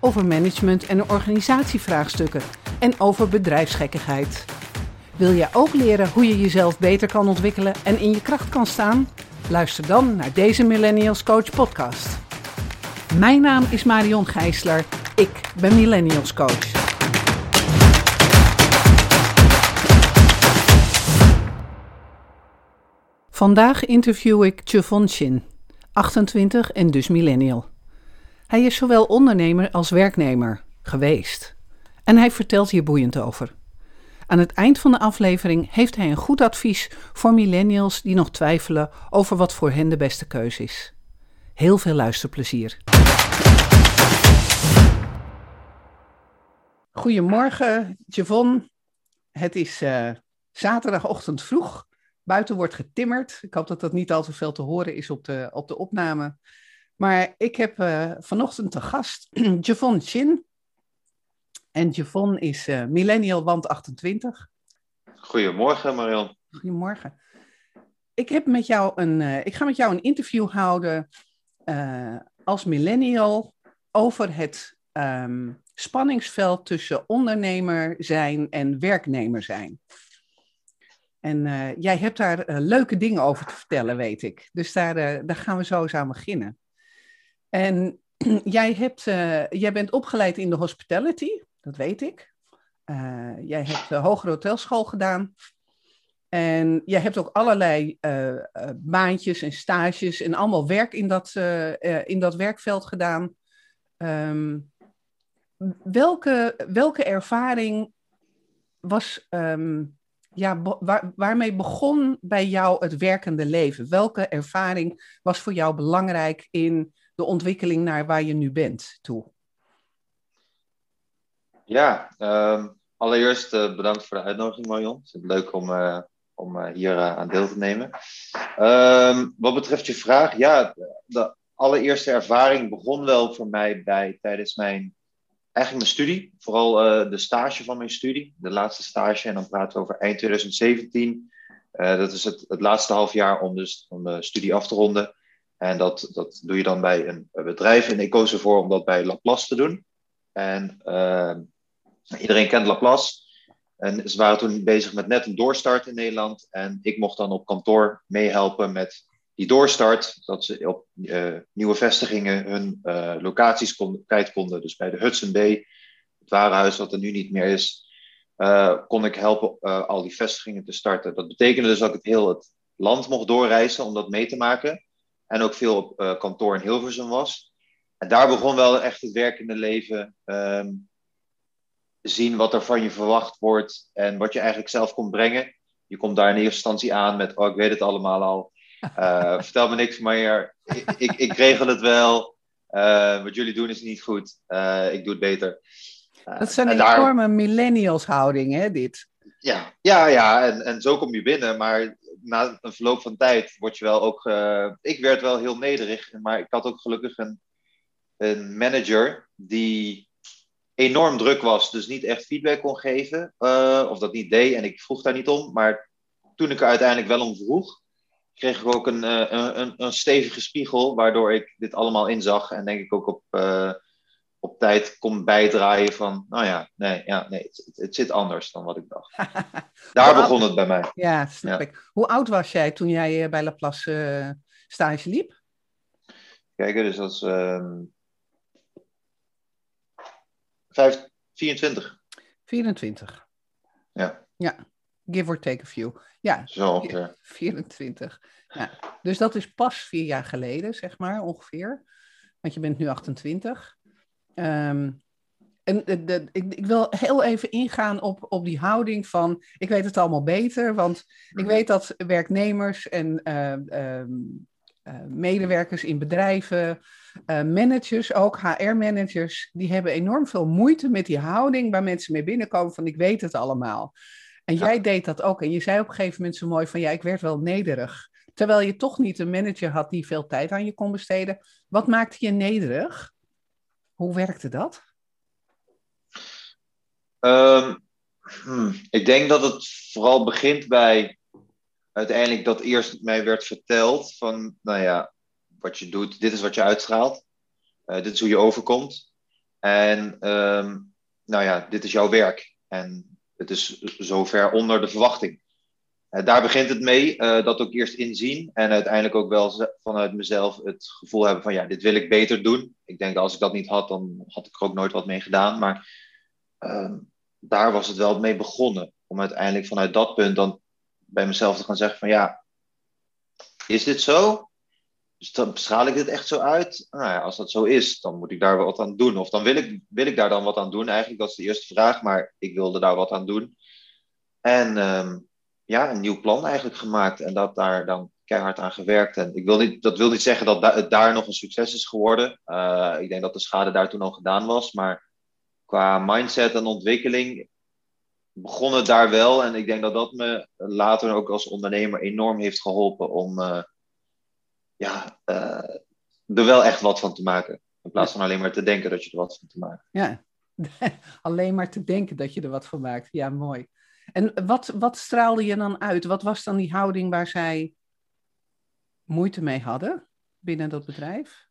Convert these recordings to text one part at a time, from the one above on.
over management en organisatievraagstukken en over bedrijfsgekkigheid. Wil jij ook leren hoe je jezelf beter kan ontwikkelen en in je kracht kan staan? Luister dan naar deze Millennials Coach podcast. Mijn naam is Marion Gijsler. Ik ben Millennials Coach. Vandaag interview ik Chevon Chin, 28 en dus millennial. Hij is zowel ondernemer als werknemer geweest. En hij vertelt hier boeiend over. Aan het eind van de aflevering heeft hij een goed advies voor millennials die nog twijfelen over wat voor hen de beste keuze is. Heel veel luisterplezier. Goedemorgen, Javon. Het is uh, zaterdagochtend vroeg. Buiten wordt getimmerd. Ik hoop dat dat niet al te veel te horen is op de, op de opname. Maar ik heb uh, vanochtend te gast Javon Chin. En Javon is uh, millennial want 28. Goedemorgen Marion. Goedemorgen. Ik, heb met jou een, uh, ik ga met jou een interview houden als millennial over het um, spanningsveld tussen ondernemer zijn en werknemer zijn. En jij hebt daar leuke dingen over te vertellen, weet ik. Dus daar, daar gaan we zo eens aan beginnen. En jij, hebt, jij bent opgeleid in de hospitality, dat weet ik. jij hebt de hogere hotelschool gedaan. En jij hebt ook allerlei baantjes en stages en allemaal werk in dat, in dat werkveld gedaan. Um, welke, welke ervaring was, um, ja, waar, waarmee begon bij jou het werkende leven? Welke ervaring was voor jou belangrijk in de ontwikkeling naar waar je nu bent toe? Ja, um, allereerst uh, bedankt voor de uitnodiging, Marion. Het is leuk om, uh, om uh, hier aan deel te nemen. Um, wat betreft je vraag, ja, de allereerste ervaring begon wel voor mij bij tijdens mijn eigenlijk mijn studie, vooral de stage van mijn studie, de laatste stage. En dan praten we over eind 2017. Uh, dat is het, het laatste half jaar om, dus, om de studie af te ronden. En dat, dat doe je dan bij een, bedrijf. En ik koos ervoor om dat bij Laplace te doen. En uh, iedereen kent Laplace. En ze waren toen bezig met net een doorstart in Nederland. En ik mocht dan op kantoor meehelpen met die doorstart, dat ze op uh, nieuwe vestigingen hun uh, locaties kon, kwijt konden. Dus bij de Hudson Bay, het warenhuis wat er nu niet meer is, kon ik helpen al die vestigingen te starten. Dat betekende dus dat ik heel het land mocht doorreizen om dat mee te maken. En ook veel op kantoor in Hilversum was. En daar begon wel echt het werkende leven. Um, zien wat er van je verwacht wordt en wat je eigenlijk zelf kon brengen. Je komt daar in eerste instantie aan met, oh, ik weet het allemaal al. Uh, vertel me niks meer. Ik, ik, ik regel het wel. Uh, wat jullie doen is niet goed. Uh, ik doe het beter. dat zijn enorme daar... millennials houding, hè, dit? Ja, ja, ja. En, en zo kom je binnen. Maar na een verloop van tijd word je wel ook... ik werd wel heel nederig. Maar ik had ook gelukkig een, een manager die enorm druk was. Dus niet echt feedback kon geven. of dat niet deed. En ik vroeg daar niet om. Maar toen ik er uiteindelijk wel om vroeg kreeg ik ook een, een, een, een, stevige spiegel, waardoor ik dit allemaal inzag en denk ik ook op, op tijd kon bijdraaien van, nou ja, nee, ja, nee het, het zit anders dan wat ik dacht. Daar begon het bij mij. Ja, snap ja. ik. Hoe oud was jij toen jij bij Laplace uh, stage liep? Kijk, dus dat is um, 5, 24. 24. Ja. Ja, give or take a few. Ja, Zo ongeveer. 24. Ja. Dus dat is pas vier jaar geleden, zeg maar, ongeveer. Want je bent nu 28. Um, en de, de, ik, ik, wil heel even ingaan op, op die houding van, ik weet het allemaal beter, want ik weet dat werknemers en uh, uh, uh, medewerkers in bedrijven uh, managers, ook HR-managers, die hebben enorm veel moeite met die houding waar mensen mee binnenkomen van ik weet het allemaal. En jij deed dat ook. En je zei op een gegeven moment zo mooi van ja, ik werd wel nederig. Terwijl je toch niet een manager had die veel tijd aan je kon besteden. Wat maakte je nederig? Hoe werkte dat? Um, ik denk dat het vooral begint bij uiteindelijk dat eerst mij werd verteld van, nou ja, wat je doet, dit is wat je uitstraalt, uh, dit is hoe je overkomt. En um, nou ja, dit is jouw werk. En het is zover onder de verwachting. Uh, daar begint het mee, uh, dat ook eerst inzien en uiteindelijk ook wel vanuit mezelf het gevoel hebben van ja, dit wil ik beter doen. Ik denk dat als ik dat niet had, dan had ik er ook nooit wat mee gedaan. Maar uh, daar was het wel mee begonnen. Om uiteindelijk vanuit dat punt dan bij mezelf te gaan zeggen van ja, is dit zo? Dus dan straal ik dit echt zo uit? Nou ja, als dat zo is, dan moet ik daar wat aan doen. Of dan wil ik, wil ik daar dan wat aan doen. Eigenlijk, dat is de eerste vraag, maar ik wilde daar wat aan doen. En um, ja, een nieuw plan eigenlijk gemaakt. En dat daar dan keihard aan gewerkt. En ik wil niet, dat wil niet zeggen dat da het daar nog een succes is geworden. Uh, ik denk dat de schade daar toen al gedaan was. Maar qua mindset en ontwikkeling begon het daar wel. En ik denk dat dat me later ook als ondernemer enorm heeft geholpen om uh, ja, uh, er wel echt wat van te maken. In plaats van alleen maar te denken dat je er wat van te maken. Ja, alleen maar te denken dat je er wat van maakt. Ja, mooi. En wat, wat straalde je dan uit? Wat was dan die houding waar zij moeite mee hadden binnen dat bedrijf?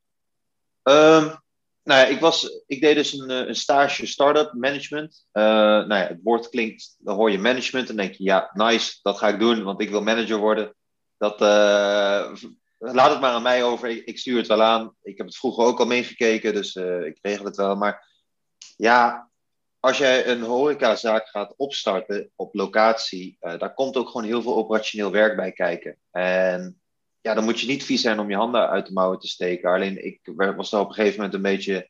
Um, nou ja, ik, was, ik deed dus een, een stage startup management. Uh, nou ja, het woord klinkt, dan hoor je management en denk je, ja, nice, dat ga ik doen, want ik wil manager worden. Dat, uh, laat het maar aan mij over, ik, stuur het wel aan. Ik heb het vroeger ook al meegekeken, dus ik regel het wel. Maar ja, als jij een horecazaak gaat opstarten op locatie, uh, daar komt ook gewoon heel veel operationeel werk bij kijken. En ja, dan moet je niet vies zijn om je handen uit de mouwen te steken. Alleen ik was er op een gegeven moment een beetje.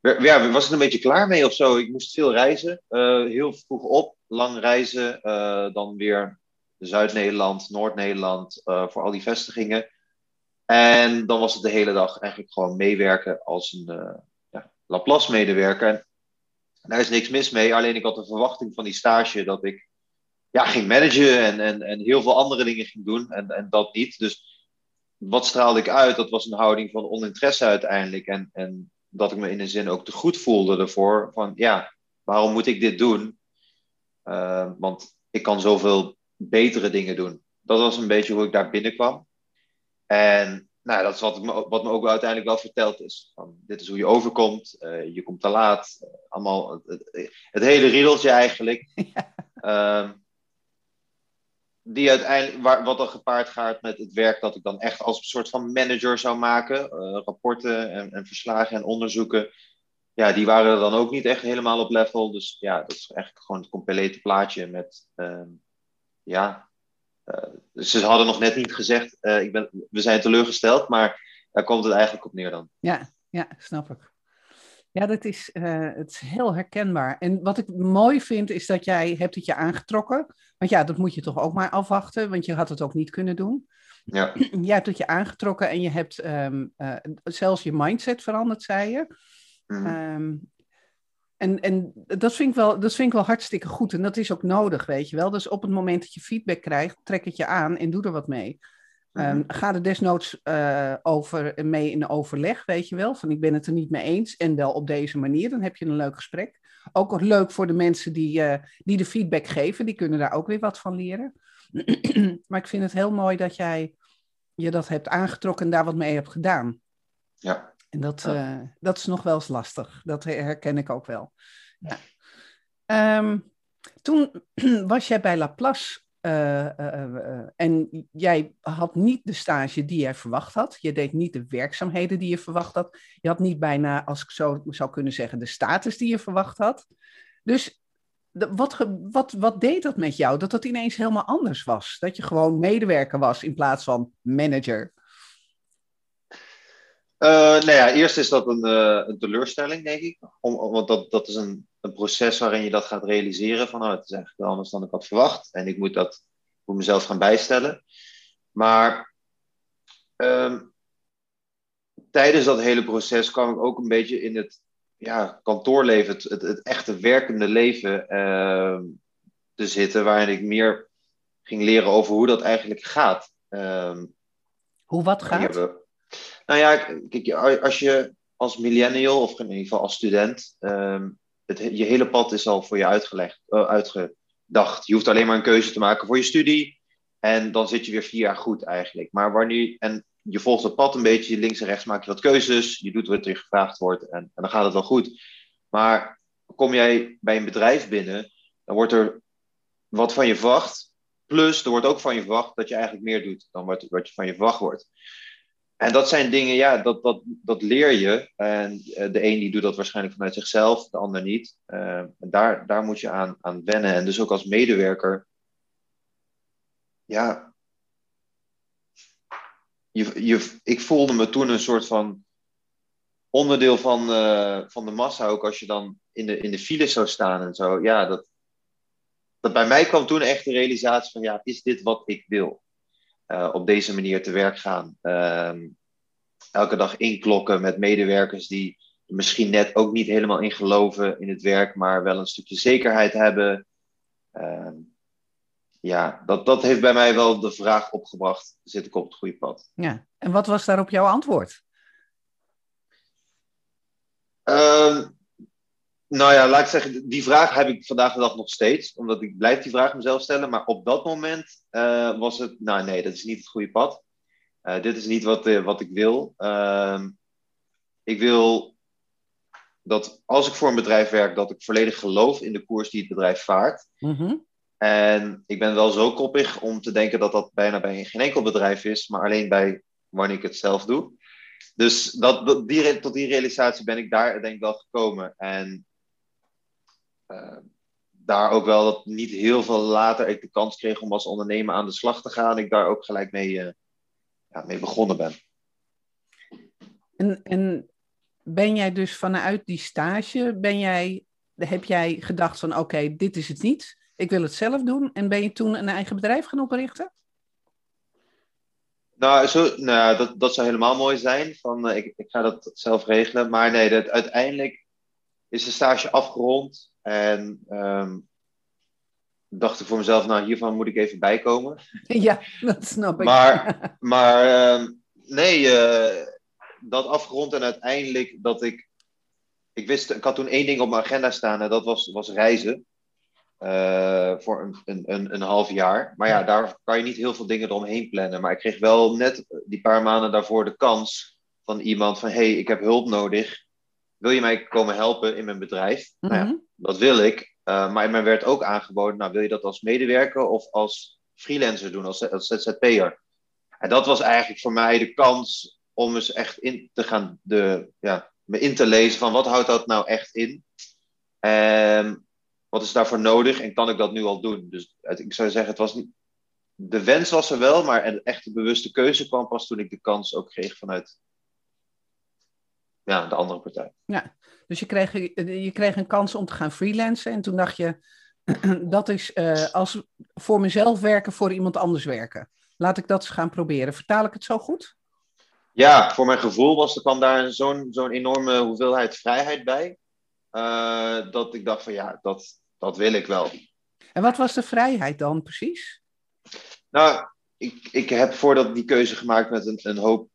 Ja, was ik een beetje klaar mee of zo. Ik moest veel reizen. Uh, heel vroeg op, lang reizen. Uh, dan weer Zuid-Nederland, Noord-Nederland, voor al die vestigingen. En dan was het de hele dag eigenlijk gewoon meewerken als een Laplace-medewerker. Daar is niks mis mee. Alleen ik had de verwachting van die stage dat ik ja, ging managen en, en, en heel veel andere dingen ging doen en, en dat niet. Dus wat straalde ik uit? Dat was een houding van oninteresse uiteindelijk. En, en dat ik me in een zin ook te goed voelde ervoor. Van ja, waarom moet ik dit doen? Uh, want ik kan zoveel betere dingen doen. Dat was een beetje hoe ik daar binnenkwam. En nou, dat is wat, me, wat me ook uiteindelijk wel verteld is. Van, dit is hoe je overkomt, uh, je komt te laat. Uh, allemaal het, hele riedeltje eigenlijk. Ja. Uh, die uiteindelijk, waar, wat dan gepaard gaat met het werk dat ik dan echt als een soort van manager zou maken. Uh, rapporten en, en, verslagen en onderzoeken. Ja, die waren dan ook niet echt helemaal op level. Dus ja, dat is eigenlijk gewoon het complete plaatje met, uh, ja. Uh, ze hadden nog net niet gezegd, uh, ik ben, we zijn teleurgesteld, maar daar komt het eigenlijk op neer dan. Ja, ja snap ik. Ja, dat is, uh, het is heel herkenbaar. En wat ik mooi vind, is dat jij hebt het je aangetrokken. Want ja, dat moet je toch ook maar afwachten, want je had het ook niet kunnen doen. Ja. Jij hebt het je aangetrokken en je hebt um, uh, zelfs je mindset veranderd, zei je. Mm. Um, en en dat, vind ik wel, dat vind ik wel hartstikke goed. En dat is ook nodig, weet je wel. Dus op het moment dat je feedback krijgt, trek het je aan en doe er wat mee. Um, ga er desnoods uh, over, mee in overleg, weet je wel. Van ik ben het er niet mee eens en wel op deze manier. Dan heb je een leuk gesprek. Ook leuk voor de mensen die, uh, die de feedback geven. Die kunnen daar ook weer wat van leren. maar ik vind het heel mooi dat jij je dat hebt aangetrokken en daar wat mee hebt gedaan. Ja. En dat, ja. Uh, dat is nog wel eens lastig. Dat herken ik ook wel. Ja. Um, toen was jij bij Laplace uh, en jij had niet de stage die jij verwacht had. Je deed niet de werkzaamheden die je verwacht had. Je had niet bijna, als ik zo zou kunnen zeggen, de status die je verwacht had. Dus wat, wat, wat deed dat met jou? Dat dat ineens helemaal anders was. Dat je gewoon medewerker was in plaats van manager. Nou ja, eerst is dat een, een teleurstelling, denk ik. Om, want dat, dat is een, een proces waarin je dat gaat realiseren. Van oh, het is eigenlijk anders dan ik had verwacht. En ik moet dat moet mezelf gaan bijstellen. Maar um, tijdens dat hele proces kwam ik ook een beetje in het ja, kantoorleven, het, het, het echte werkende leven uh, te zitten, waarin ik meer ging leren over hoe dat eigenlijk gaat. Uh, hoe wat gaat? Nou ja, kijk, als je als millennial, of in ieder geval als student, um, het, je hele pad is al voor je uitgelegd, uh, uitgedacht. Je hoeft alleen maar een keuze te maken voor je studie. En dan zit je weer vier jaar goed eigenlijk. Maar wanneer, en je volgt het pad een beetje, links en rechts maak je wat keuzes, je doet wat er gevraagd wordt en, en dan gaat het wel goed. Maar kom jij bij een bedrijf binnen, dan wordt er wat van je verwacht. Plus, er wordt ook van je verwacht dat je eigenlijk meer doet dan wat, wat je van je verwacht wordt. En dat zijn dingen, ja, dat, dat, dat leer je. En eh, de een die doet dat waarschijnlijk vanuit zichzelf, de ander niet. Uh, en daar, daar moet je aan, aan wennen. En dus ook als medewerker, ja, je, je, ik voelde me toen een soort van onderdeel van, uh, van de massa, ook als je dan in de, in de file zou staan en zo. Ja, dat, dat bij mij kwam toen echt de realisatie van, ja, is dit wat ik wil? Uh, op deze manier te werk gaan. Uh, elke dag inklokken met medewerkers die misschien net ook niet helemaal in geloven in het werk, maar wel een stukje zekerheid hebben. Uh, ja, dat, dat heeft bij mij wel de vraag opgebracht: zit ik op het goede pad? Ja, en wat was daarop jouw antwoord? Ehm, nou ja, laat ik zeggen, die vraag heb ik vandaag de dag nog steeds, omdat ik blijf die vraag mezelf stellen. Maar op dat moment uh, was het, nou nee, dat is niet het goede pad. Uh, dit is niet wat, uh, wat ik wil. Ehm, ik wil dat als ik voor een bedrijf werk, dat ik volledig geloof in de koers die het bedrijf vaart. Mm -hmm. En ik ben wel zo koppig om te denken dat dat bijna bij geen enkel bedrijf is, maar alleen bij wanneer ik het zelf doe. Dus dat, dat, die, tot die realisatie ben ik daar denk ik wel gekomen. En uh, daar ook wel dat niet heel veel later ik de kans kreeg om als ondernemer aan de slag te gaan. Ik daar ook gelijk mee, uh, ja, mee begonnen ben. En, en ben jij dus vanuit die stage, ben jij, heb jij gedacht van oké, okay, dit is het niet ik wil het zelf doen. En ben je toen een eigen bedrijf gaan oprichten? Nou, zo, nou dat, dat zou helemaal mooi zijn. Van, uh, ik, ik ga dat zelf regelen. Maar nee, dat, uiteindelijk is de stage afgerond. En um, dacht ik voor mezelf, nou, hiervan moet ik even bijkomen. Ja, dat snap ik. Maar, maar um, nee, uh, dat afgerond en uiteindelijk dat ik... Ik wist, ik had toen één ding op mijn agenda staan en dat was, was reizen. Uh, voor een, een, een, een, half jaar. Maar ja, daar kan je niet heel veel dingen eromheen plannen. Maar ik kreeg wel net die paar maanden daarvoor de kans van iemand van... hey, ik heb hulp nodig. Wil je mij komen helpen in mijn bedrijf? Mm -hmm. nou ja, mhm. dat wil ik. Uh, maar mij werd ook aangeboden, nou wil je dat als medewerker of als freelancer doen, als, als ZZP'er? En dat was eigenlijk voor mij de kans om eens echt in te gaan, de, ja, me in te lezen van wat houdt dat nou echt in? En wat is daarvoor nodig en kan ik dat nu al doen? Dus ik zou zeggen, het was niet. De wens was er wel, maar een echte bewuste keuze kwam pas toen ik de kans ook kreeg vanuit ja, de andere partij. Ja, dus je kreeg, je kreeg een kans om te gaan freelancen en toen dacht je, dat is uh, als voor mezelf werken, voor iemand anders werken. Laat ik dat eens gaan proberen. Vertaal ik het zo goed? Ja, voor mijn gevoel was er, kwam daar zo'n zo'n enorme hoeveelheid vrijheid bij. Uh, dat ik dacht van ja, dat, dat wil ik wel. En wat was de vrijheid dan precies? Nou, ik, ik heb voordat die keuze gemaakt met een, een hoop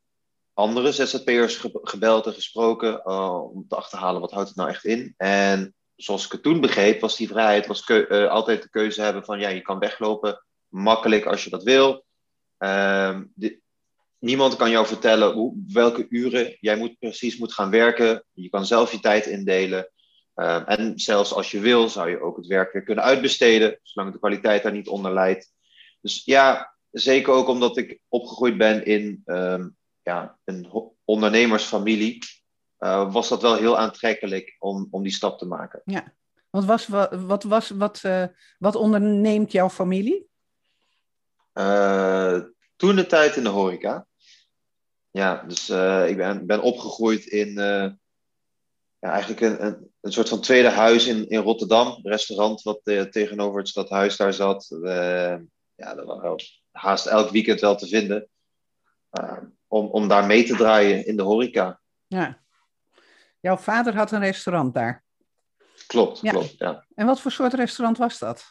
andere ZZP'ers ge, gebeld en gesproken uh, om te achterhalen wat houdt het nou echt in. En zoals ik het toen begreep, was die vrijheid was uh, altijd de keuze hebben van ja, je kan weglopen, makkelijk als je dat wil. De, niemand kan jou vertellen welke uren jij moet, precies moet gaan werken. Je kan zelf je tijd indelen. Uh, en zelfs als je wil, zou je ook het werk weer kunnen uitbesteden, zolang de kwaliteit daar niet onder leidt. Dus ja, zeker ook omdat ik opgegroeid ben in um, ja, een ondernemersfamilie, uh, was dat wel heel aantrekkelijk om, om die stap te maken. Ja, want was, wat, wat, was, wat, uh, wat onderneemt jouw familie? toen de tijd in de horeca. Ja, dus ik ben, ben opgegroeid in ja, eigenlijk een, een, een, soort van tweede huis in, in Rotterdam. Een restaurant wat tegenover het stadhuis daar zat. Ja, dat was haast elk weekend wel te vinden. Uh, om, om daar mee te draaien in de horeca. Ja. Jouw vader had een restaurant daar. Klopt, Ja. klopt. Ja. En wat voor soort restaurant was dat?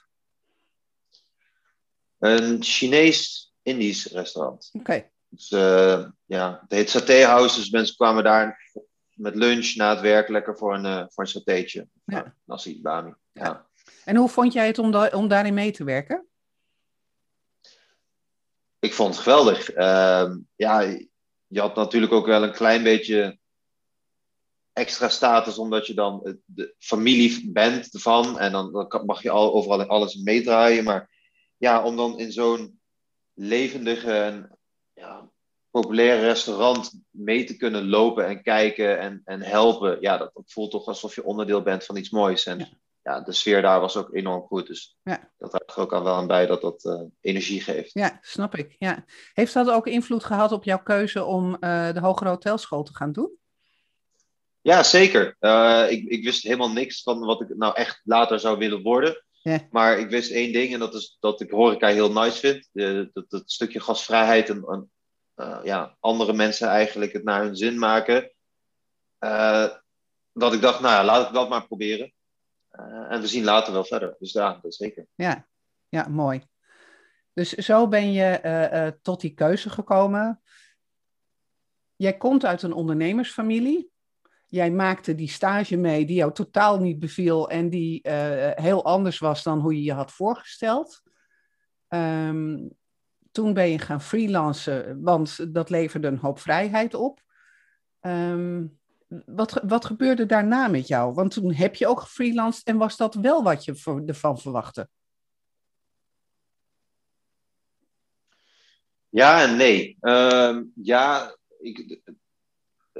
Een Chinees-Indisch restaurant. Oké. Dus, eh, ja, het heet Saté House, dus mensen kwamen daar met lunch na het werk lekker voor een, eh, voor een satéetje. Ja. Ja. Nasi bami. Ja. En hoe vond jij het om, da- om daarin mee te werken? Ik vond het geweldig. Ehm, ja, je had natuurlijk ook wel een klein beetje extra status, omdat je dan de familie bent ervan. En dan, dan mag je al, overal alles meedraaien. Maar ja, om dan in zo'n levendige en ja, populaire restaurant mee te kunnen lopen en kijken en, en helpen. Ja, dat, dat voelt toch alsof je onderdeel bent van iets moois. En Ja. de sfeer daar was ook enorm goed. Dus Ja. dat draagt er ook al wel aan bij dat dat eh, energie geeft. Ja, snap ik. Ja. Heeft dat ook invloed gehad op jouw keuze om eh, de hogere hotelschool te gaan doen? Ja, zeker. Eh, ik, ik wist helemaal niks van wat ik nou echt later zou willen worden. Ja. Maar ik wist één ding en dat is dat ik horeca heel nice vind. Dat, dat stukje gastvrijheid en, en ja, andere mensen eigenlijk het naar hun zin maken. Dat ik dacht, nou ja, laat ik dat maar proberen. Eh, en we zien later wel verder. Dus ja, dat zeker. Ja, ja mooi. Dus zo ben je eh, eh, tot die keuze gekomen. Jij komt uit een ondernemersfamilie. Jij maakte die stage mee die jou totaal niet beviel en die heel anders was dan hoe je je had voorgesteld. Ehm, toen ben je gaan freelancen, want dat leverde een hoop vrijheid op. Ehm, wat, wat gebeurde daarna met jou? Want toen heb je ook gefreelanced en was dat wel wat je ervan verwachtte? Ja en nee. Ehm, ja, ik,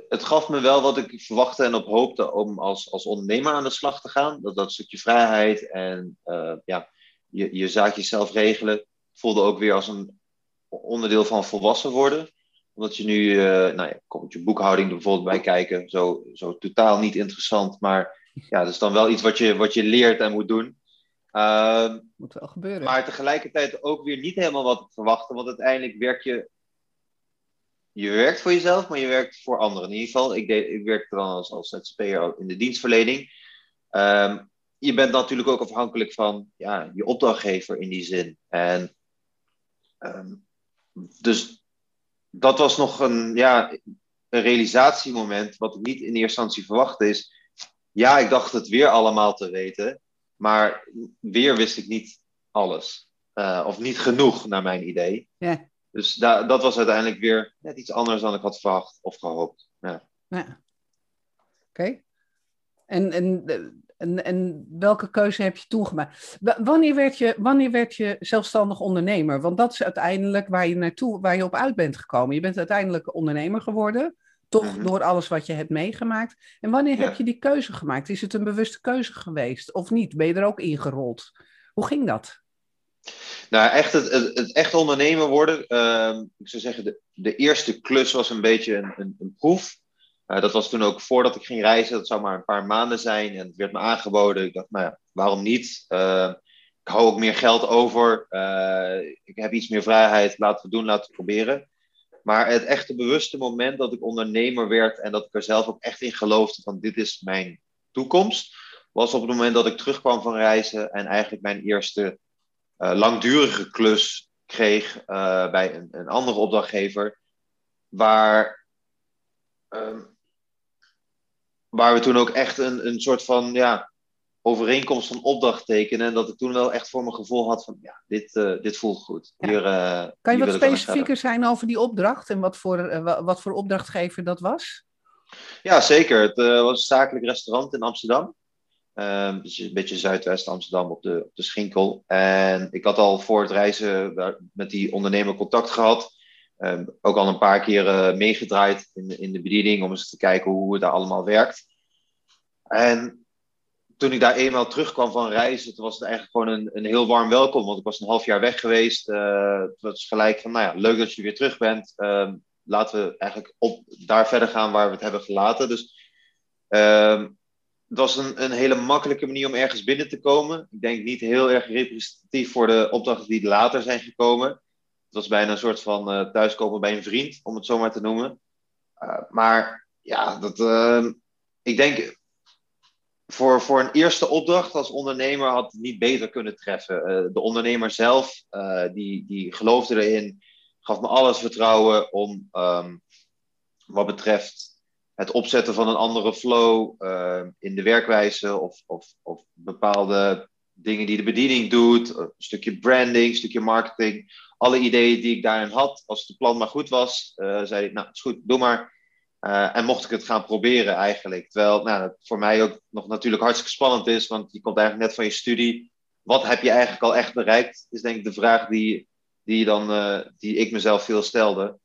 het gaf me wel wat ik verwachtte en op hoopte om als, als ondernemer aan de slag te gaan. Dat, dat stukje vrijheid en eh, ja, je, je zaakjes zelf regelen voelde ook weer als een onderdeel van volwassen worden. Omdat je nu, eh nou ja, komt je boekhouding er bijvoorbeeld bij kijken. Zo, zo totaal niet interessant, maar ja, dat is dan wel iets wat je, wat je leert en moet doen. Ehm, Moet wel gebeuren. maar tegelijkertijd ook weer niet helemaal wat ik verwachtte. Want uiteindelijk werk je. Je werkt voor jezelf, maar je werkt voor anderen. In ieder geval, ik, deed, ik werkte dan als, als ZZP'er in de dienstverlening. Ehm, je bent natuurlijk ook afhankelijk van ja, je opdrachtgever in die zin. En ehm, dus dat was nog een, ja, een realisatiemoment. Wat ik niet in eerste instantie verwachtte is. Ja, ik dacht het weer allemaal te weten. Maar weer wist ik niet alles. Eh, of niet genoeg, naar mijn idee. Ja. Dus da- dat was uiteindelijk weer net iets anders dan ik had verwacht of gehoopt. Ja. Ja. Oké. En, en, en, en welke keuze heb je toen gemaakt? Wanneer werd, je, wanneer werd je zelfstandig ondernemer? Want dat is uiteindelijk waar je naartoe, waar je op uit bent gekomen. Je bent uiteindelijk ondernemer geworden, toch Mhm. door alles wat je hebt meegemaakt. En wanneer heb je die keuze gemaakt? Is het een bewuste keuze geweest of niet? Ben je er ook ingerold? Hoe ging dat? Nou, echt het, het, het echt ondernemer worden. ehm, ik zou zeggen, de, de eerste klus was een beetje een, een, een proef. Eh, dat was toen ook voordat ik ging reizen. Dat zou maar een paar maanden zijn. En het werd me aangeboden. Ik dacht, nou ja, waarom niet? Eh, ik hou ook meer geld over. Eh, ik heb iets meer vrijheid. Laten we doen, laten we proberen. Maar het echte bewuste moment dat ik ondernemer werd en dat ik er zelf ook echt in geloofde van dit is mijn toekomst, was op het moment dat ik terugkwam van reizen en eigenlijk mijn eerste langdurige klus kreeg bij een, een andere opdrachtgever, waar, ehm, waar we toen ook echt een, een soort van ja, overeenkomst van opdracht tekenen. En dat ik toen wel echt voor mijn gevoel had van ja, dit, eh, dit voelt goed. Ja. Hier, eh, Kan je wat specifieker zijn over die opdracht en wat voor, eh, wa- wat voor opdrachtgever dat was? Ja, zeker. Het was een zakelijk restaurant in Amsterdam. Ehm, dus een beetje Zuidwest Amsterdam op de, op de Schinkel. En ik had al voor het reizen met die ondernemer contact gehad. Ehm, ook al een paar keer eh, meegedraaid in, in de bediening om eens te kijken hoe het daar allemaal werkt. En toen ik daar eenmaal terugkwam van reizen, toen was het eigenlijk gewoon een, een heel warm welkom. Want ik was een half jaar weg geweest. Eh, het was gelijk van, nou ja, leuk dat je weer terug bent. Ehm, laten we eigenlijk op, daar verder gaan waar we het hebben gelaten. Dus ehm, het was een, een hele makkelijke manier om ergens binnen te komen. Ik denk niet heel erg representatief voor de opdrachten die later zijn gekomen. Was bijna een soort van thuiskomen bij een vriend, om het zo maar te noemen. maar ja, dat, ik denk voor, voor een eerste opdracht als ondernemer had het niet beter kunnen treffen. de ondernemer zelf, die, die geloofde erin, gaf me alles vertrouwen om um, wat betreft het opzetten van een andere flow uh, in de werkwijze of, of, of bepaalde dingen die de bediening doet, een stukje branding, een stukje marketing. Alle ideeën die ik daarin had, als het plan maar goed was, uh, zei ik, nou, is goed, doe maar. Uh, en mocht ik het gaan proberen eigenlijk. Terwijl nou, dat voor mij ook nog natuurlijk hartstikke spannend is, want je komt eigenlijk net van je studie. Wat heb je eigenlijk al echt bereikt, is denk ik de vraag die, die, dan, uh, die ik mezelf veel stelde.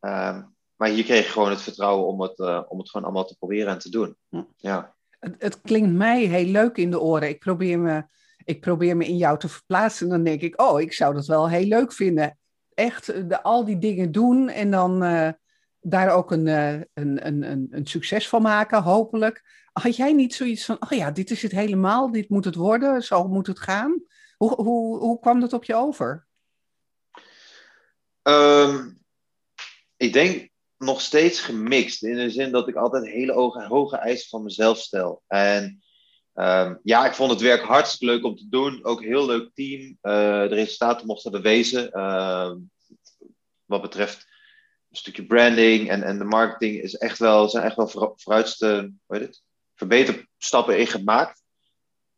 Uh, maar hier kreeg je gewoon het vertrouwen om het, om het gewoon allemaal te proberen en te doen. Ja. Het, het, klinkt mij heel leuk in de oren. Ik probeer, me, ik probeer me in jou te verplaatsen. En dan denk ik, oh, ik zou dat wel heel leuk vinden. Echt de, al die dingen doen en dan uh, daar ook een, uh, een, een, een, een succes van maken, hopelijk. Had jij niet zoiets van, oh ja, dit is het helemaal, dit moet het worden, zo moet het gaan? Hoe, hoe, hoe kwam dat op je over? Um, ik denk nog steeds gemixt. In de zin dat ik altijd hele hoge, hoge eisen van mezelf stel. En um, ja, ik vond het werk hartstikke leuk om te doen. Ook een heel leuk team. Uh, de resultaten mochten bewezen. Uh, wat betreft een stukje branding en, en de marketing is echt wel, zijn echt wel vooruitste hoe heet het? verbeterstappen in gemaakt.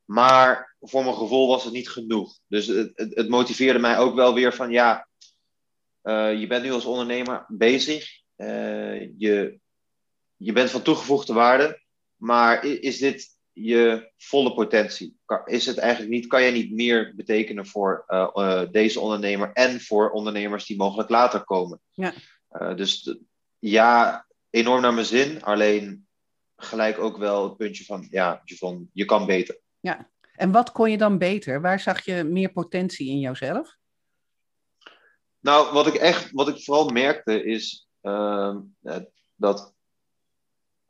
Maar voor mijn gevoel was het niet genoeg. Dus het, het, motiveerde mij ook wel weer van ja, uh, je bent nu als ondernemer bezig. Uh, je, je bent van toegevoegde waarde, maar is dit je volle potentie? Is het eigenlijk niet, kan jij niet meer betekenen voor uh, uh, deze ondernemer en voor ondernemers die mogelijk later komen? Ja. dus ja, enorm naar mijn zin, alleen gelijk ook wel het puntje van, ja, van, je kan beter. Ja, en wat kon je dan beter? Waar zag je meer potentie in jouzelf? Nou, wat ik echt, wat ik vooral merkte is uh, dat,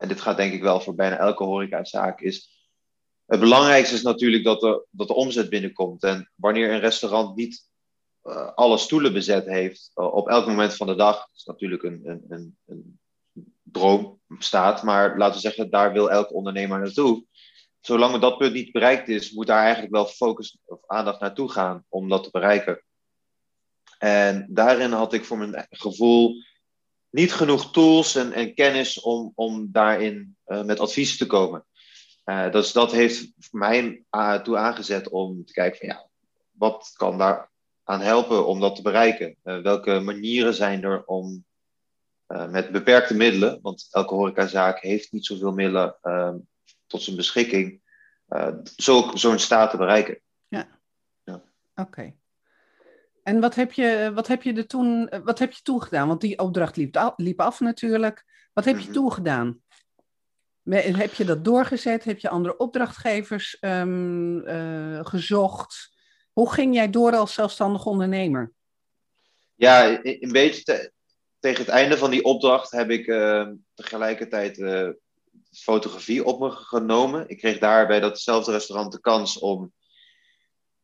en dit gaat denk ik wel voor bijna elke horecazaak, is het belangrijkste is natuurlijk dat de, dat de omzet binnenkomt. En wanneer een restaurant niet uh, alle stoelen bezet heeft uh, op elk moment van de dag, is natuurlijk een, een, een, een droom staat, maar laten we zeggen, daar wil elke ondernemer naartoe. Zolang dat punt niet bereikt is, moet daar eigenlijk wel focus of aandacht naartoe gaan om dat te bereiken. En daarin had ik voor mijn gevoel niet genoeg tools en, en kennis om, om daarin uh, met adviezen te komen. Uh, dus dat heeft mij toe aangezet om te kijken van ja, wat kan daar aan helpen om dat te bereiken? welke manieren zijn er om met beperkte middelen, want elke horecazaak heeft niet zoveel middelen ehm, tot zijn beschikking, zo'n zo staat te bereiken. Ja, ja. oké. En wat heb je, wat heb je er toen, wat heb je toegedaan? Want die opdracht liep, af, liep af natuurlijk. Wat heb je mhm. toegedaan? Heb je dat doorgezet? Heb je andere opdrachtgevers um, uh, gezocht? Hoe ging jij door als zelfstandig ondernemer? Ja, een beetje te, tegen het einde van die opdracht heb ik uh, tegelijkertijd uh, fotografie op me genomen. Ik kreeg daar bij datzelfde restaurant de kans om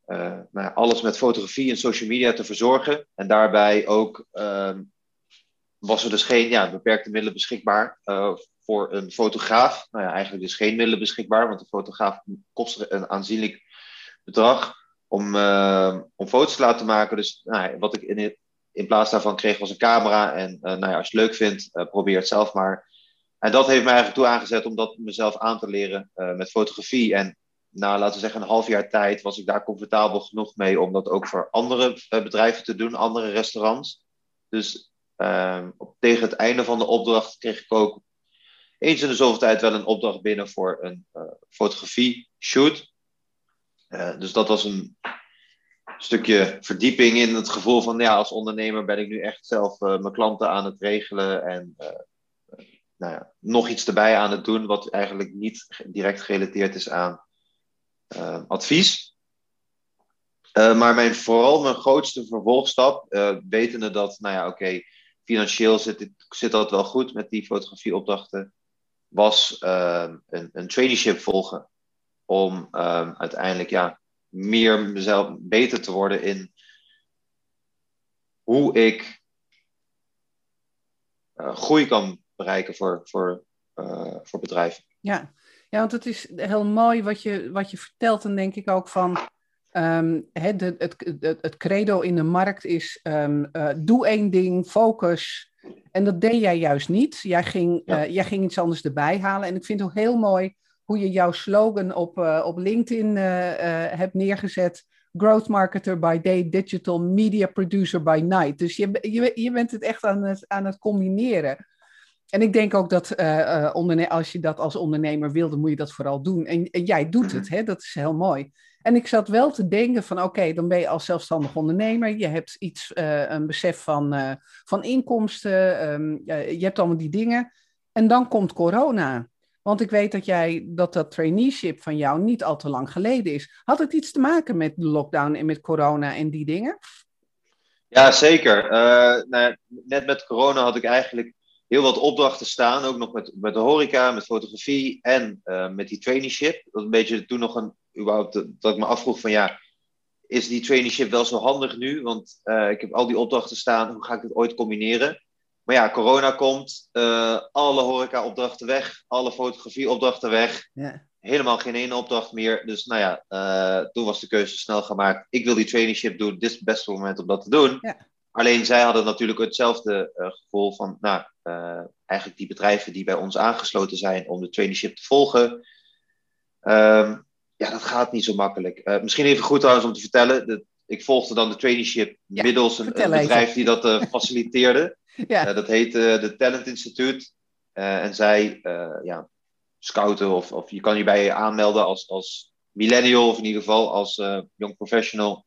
uh, alles met fotografie en social media te verzorgen. En daarbij ook uh, was er dus geen ja, beperkte middelen beschikbaar uh, voor een fotograaf. Nou ja, eigenlijk dus geen middelen beschikbaar, want een fotograaf kost een aanzienlijk bedrag om, om foto's te laten maken. Dus nou, wat ik in, in plaats daarvan kreeg was een camera. En nou ja, als je het leuk vindt, probeer het zelf maar. En dat heeft mij eigenlijk toe aangezet om dat mezelf aan te leren met fotografie. En na, laten we zeggen, een half jaar tijd was ik daar comfortabel genoeg mee om dat ook voor andere eh, bedrijven te doen, andere restaurants. Dus uh, tegen het einde van de opdracht kreeg ik ook eens in de zoveel tijd wel een opdracht binnen voor een uh, fotografie shoot. Uh, dus dat was een stukje verdieping in het gevoel van, ja, als ondernemer ben ik nu echt zelf mijn klanten aan het regelen en nou ja, nog iets erbij aan het doen, wat eigenlijk niet direct gerelateerd is aan uh, advies. Uh, maar mijn, vooral mijn grootste vervolgstap, uh, wetende dat, nou ja, oké, financieel zit, zit dat wel goed met die fotografieopdrachten, was een, een traineeship volgen. Om uiteindelijk ja, meer mezelf beter te worden in hoe ik uh, groei kan bereiken voor, voor, voor bedrijven. Ja. Ja, want het is heel mooi wat je, wat je vertelt. En denk ik ook van. Um, het, het, het, het, credo in de markt is: um, uh, doe één ding, focus. En dat deed jij juist niet. Jij ging, ja. jij ging iets anders erbij halen. En ik vind het ook heel mooi hoe je jouw slogan op, op LinkedIn hebt neergezet growth marketer by day, digital media producer by night. Dus je, je, je bent het echt aan het, aan het combineren. En ik denk ook dat uh, als je dat als ondernemer wil, moet je dat vooral doen. En, jij doet het, hè? dat is heel mooi. En ik zat wel te denken van oké, dan ben je als zelfstandig ondernemer. Je hebt iets, uh, een besef van, van inkomsten. Um, je hebt allemaal die dingen. En dan komt corona. Want ik weet dat jij dat dat traineeship van jou niet al te lang geleden is. Had het iets te maken met de lockdown en met corona en die dingen? Ja, zeker. Nou, net met corona had ik eigenlijk heel wat opdrachten staan. Ook nog met, met de horeca, met fotografie en uh, met die traineeship. Dat een beetje toen nog een, überhaupt, dat ik me afvroeg van ja, is die traineeship wel zo handig nu? Want uh, ik heb al die opdrachten staan, hoe ga ik dit ooit combineren? Maar ja, corona komt, uh, alle horeca-opdrachten weg, alle fotografie-opdrachten weg. Ja. Helemaal geen ene opdracht meer. Dus nou ja, toen was de keuze snel gemaakt. Ik wil die traineeship doen, dit is het beste moment om dat te doen. Ja. Alleen zij hadden natuurlijk hetzelfde uh, gevoel van, nou, eigenlijk die bedrijven die bij ons aangesloten zijn om de traineeship te volgen. Um, ja, dat gaat niet zo makkelijk. misschien even goed trouwens om te vertellen. Dat, ik volgde dan de traineeship ja, middels een, een bedrijf die dat faciliteerde. Ja. Dat heet uh, de Talent Instituut. En zij ja, scouten of, of je kan je bij je aanmelden als, als millennial of in ieder geval als young professional.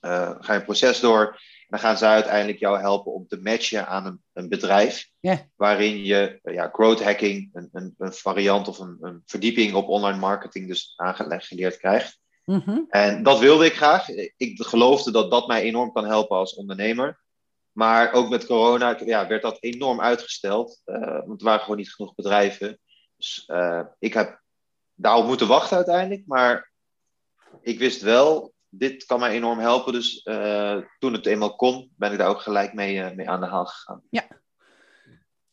ga je een proces door. Dan gaan zij uiteindelijk jou helpen om te matchen aan een, een bedrijf. Yeah. Waarin je ja, growth hacking, een, een, een variant of een, een, verdieping op online marketing dus aangelegd geleerd krijgt. Mm -hmm. En dat wilde ik graag. Ik geloofde dat dat mij enorm kan helpen als ondernemer. Maar ook met corona ja, werd dat enorm uitgesteld. Uh, want er waren gewoon niet genoeg bedrijven. Dus uh, ik heb daarop moeten wachten uiteindelijk. Maar ik wist wel, dit kan mij enorm helpen. Dus uh, toen het eenmaal kon, ben ik daar ook gelijk mee, mee aan de haal gegaan. Ja,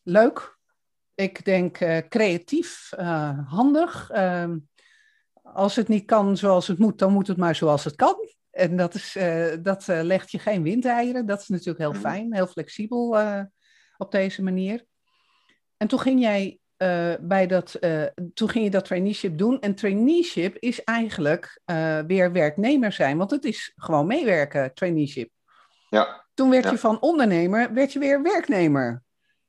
leuk. Ik denk creatief, handig. Ehm, als het niet kan zoals het moet, dan moet het maar zoals het kan. En dat, is, dat legt je geen windeieren. Dat is natuurlijk heel mhm. fijn, heel flexibel op deze manier. En toen ging jij bij dat, toen ging je dat traineeship doen. En traineeship is eigenlijk weer werknemer zijn, want het is gewoon meewerken, traineeship. Ja. Toen werd ja. je van ondernemer, werd je weer werknemer.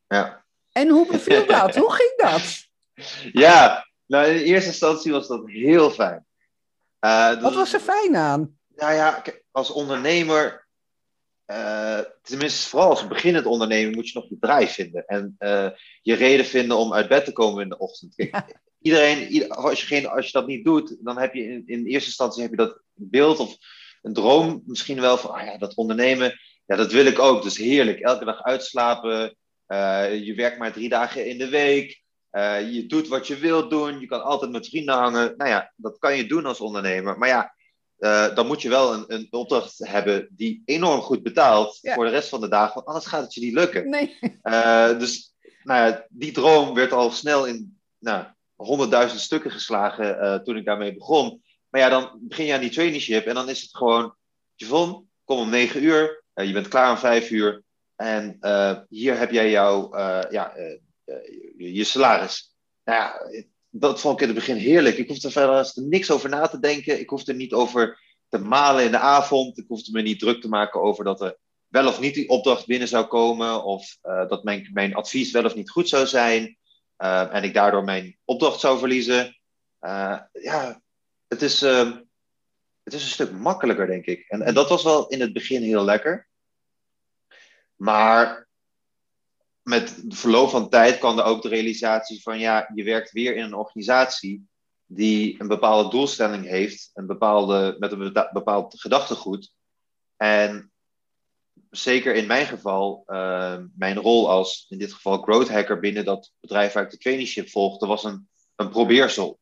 Ja. En hoe beviel dat? hoe ging dat? Ja, nou in eerste instantie was dat heel fijn. Wat was er fijn aan? Nou ja, als ondernemer, uh, tenminste vooral als beginnend ondernemer, moet je nog je bedrijf vinden. En uh, je reden vinden om uit bed te komen in de ochtend. Kijk, iedereen, als, je geen, als je dat niet doet, dan heb je in, in eerste instantie heb je dat beeld of een droom misschien wel van, ah ja, dat ondernemen, ja, dat wil ik ook. Dus heerlijk, elke dag uitslapen, uh, je werkt maar drie dagen in de week. je doet wat je wilt doen, je kan altijd met vrienden hangen. Nou ja, dat kan je doen als ondernemer. Maar ja, uh, dan moet je wel een, een, opdracht hebben die enorm goed betaalt ja. voor de rest van de dag, want anders gaat het je niet lukken. Nee. Uh, dus nou ja, die droom werd al snel in nou, honderdduizend stukken geslagen uh, toen ik daarmee begon. Maar ja, dan begin je aan die traineeship en dan is het gewoon, Javon, kom om negen uur, je bent klaar om vijf uur en hier heb jij jouw, ja, je, je salaris. Nou ja, dat vond ik in het begin heerlijk. Ik hoefde er verder niks over na te denken. Ik hoefde er niet over te malen in de avond. Ik hoefde me niet druk te maken over dat er wel of niet die opdracht binnen zou komen. Of uh, dat mijn, mijn advies wel of niet goed zou zijn. Uh, en ik daardoor mijn opdracht zou verliezen. Uh, ja, het is, ehm, het is een stuk makkelijker, denk ik. En, en dat was wel in het begin heel lekker. Maar met de verloop van tijd kwam er ook de realisatie van ja, je werkt weer in een organisatie die een bepaalde doelstelling heeft, een bepaalde, met een bepaald gedachtegoed. En zeker in mijn geval, uh, mijn rol als in dit geval growth hacker binnen dat bedrijf waar ik de traineeship volgde, was een, een probeersel.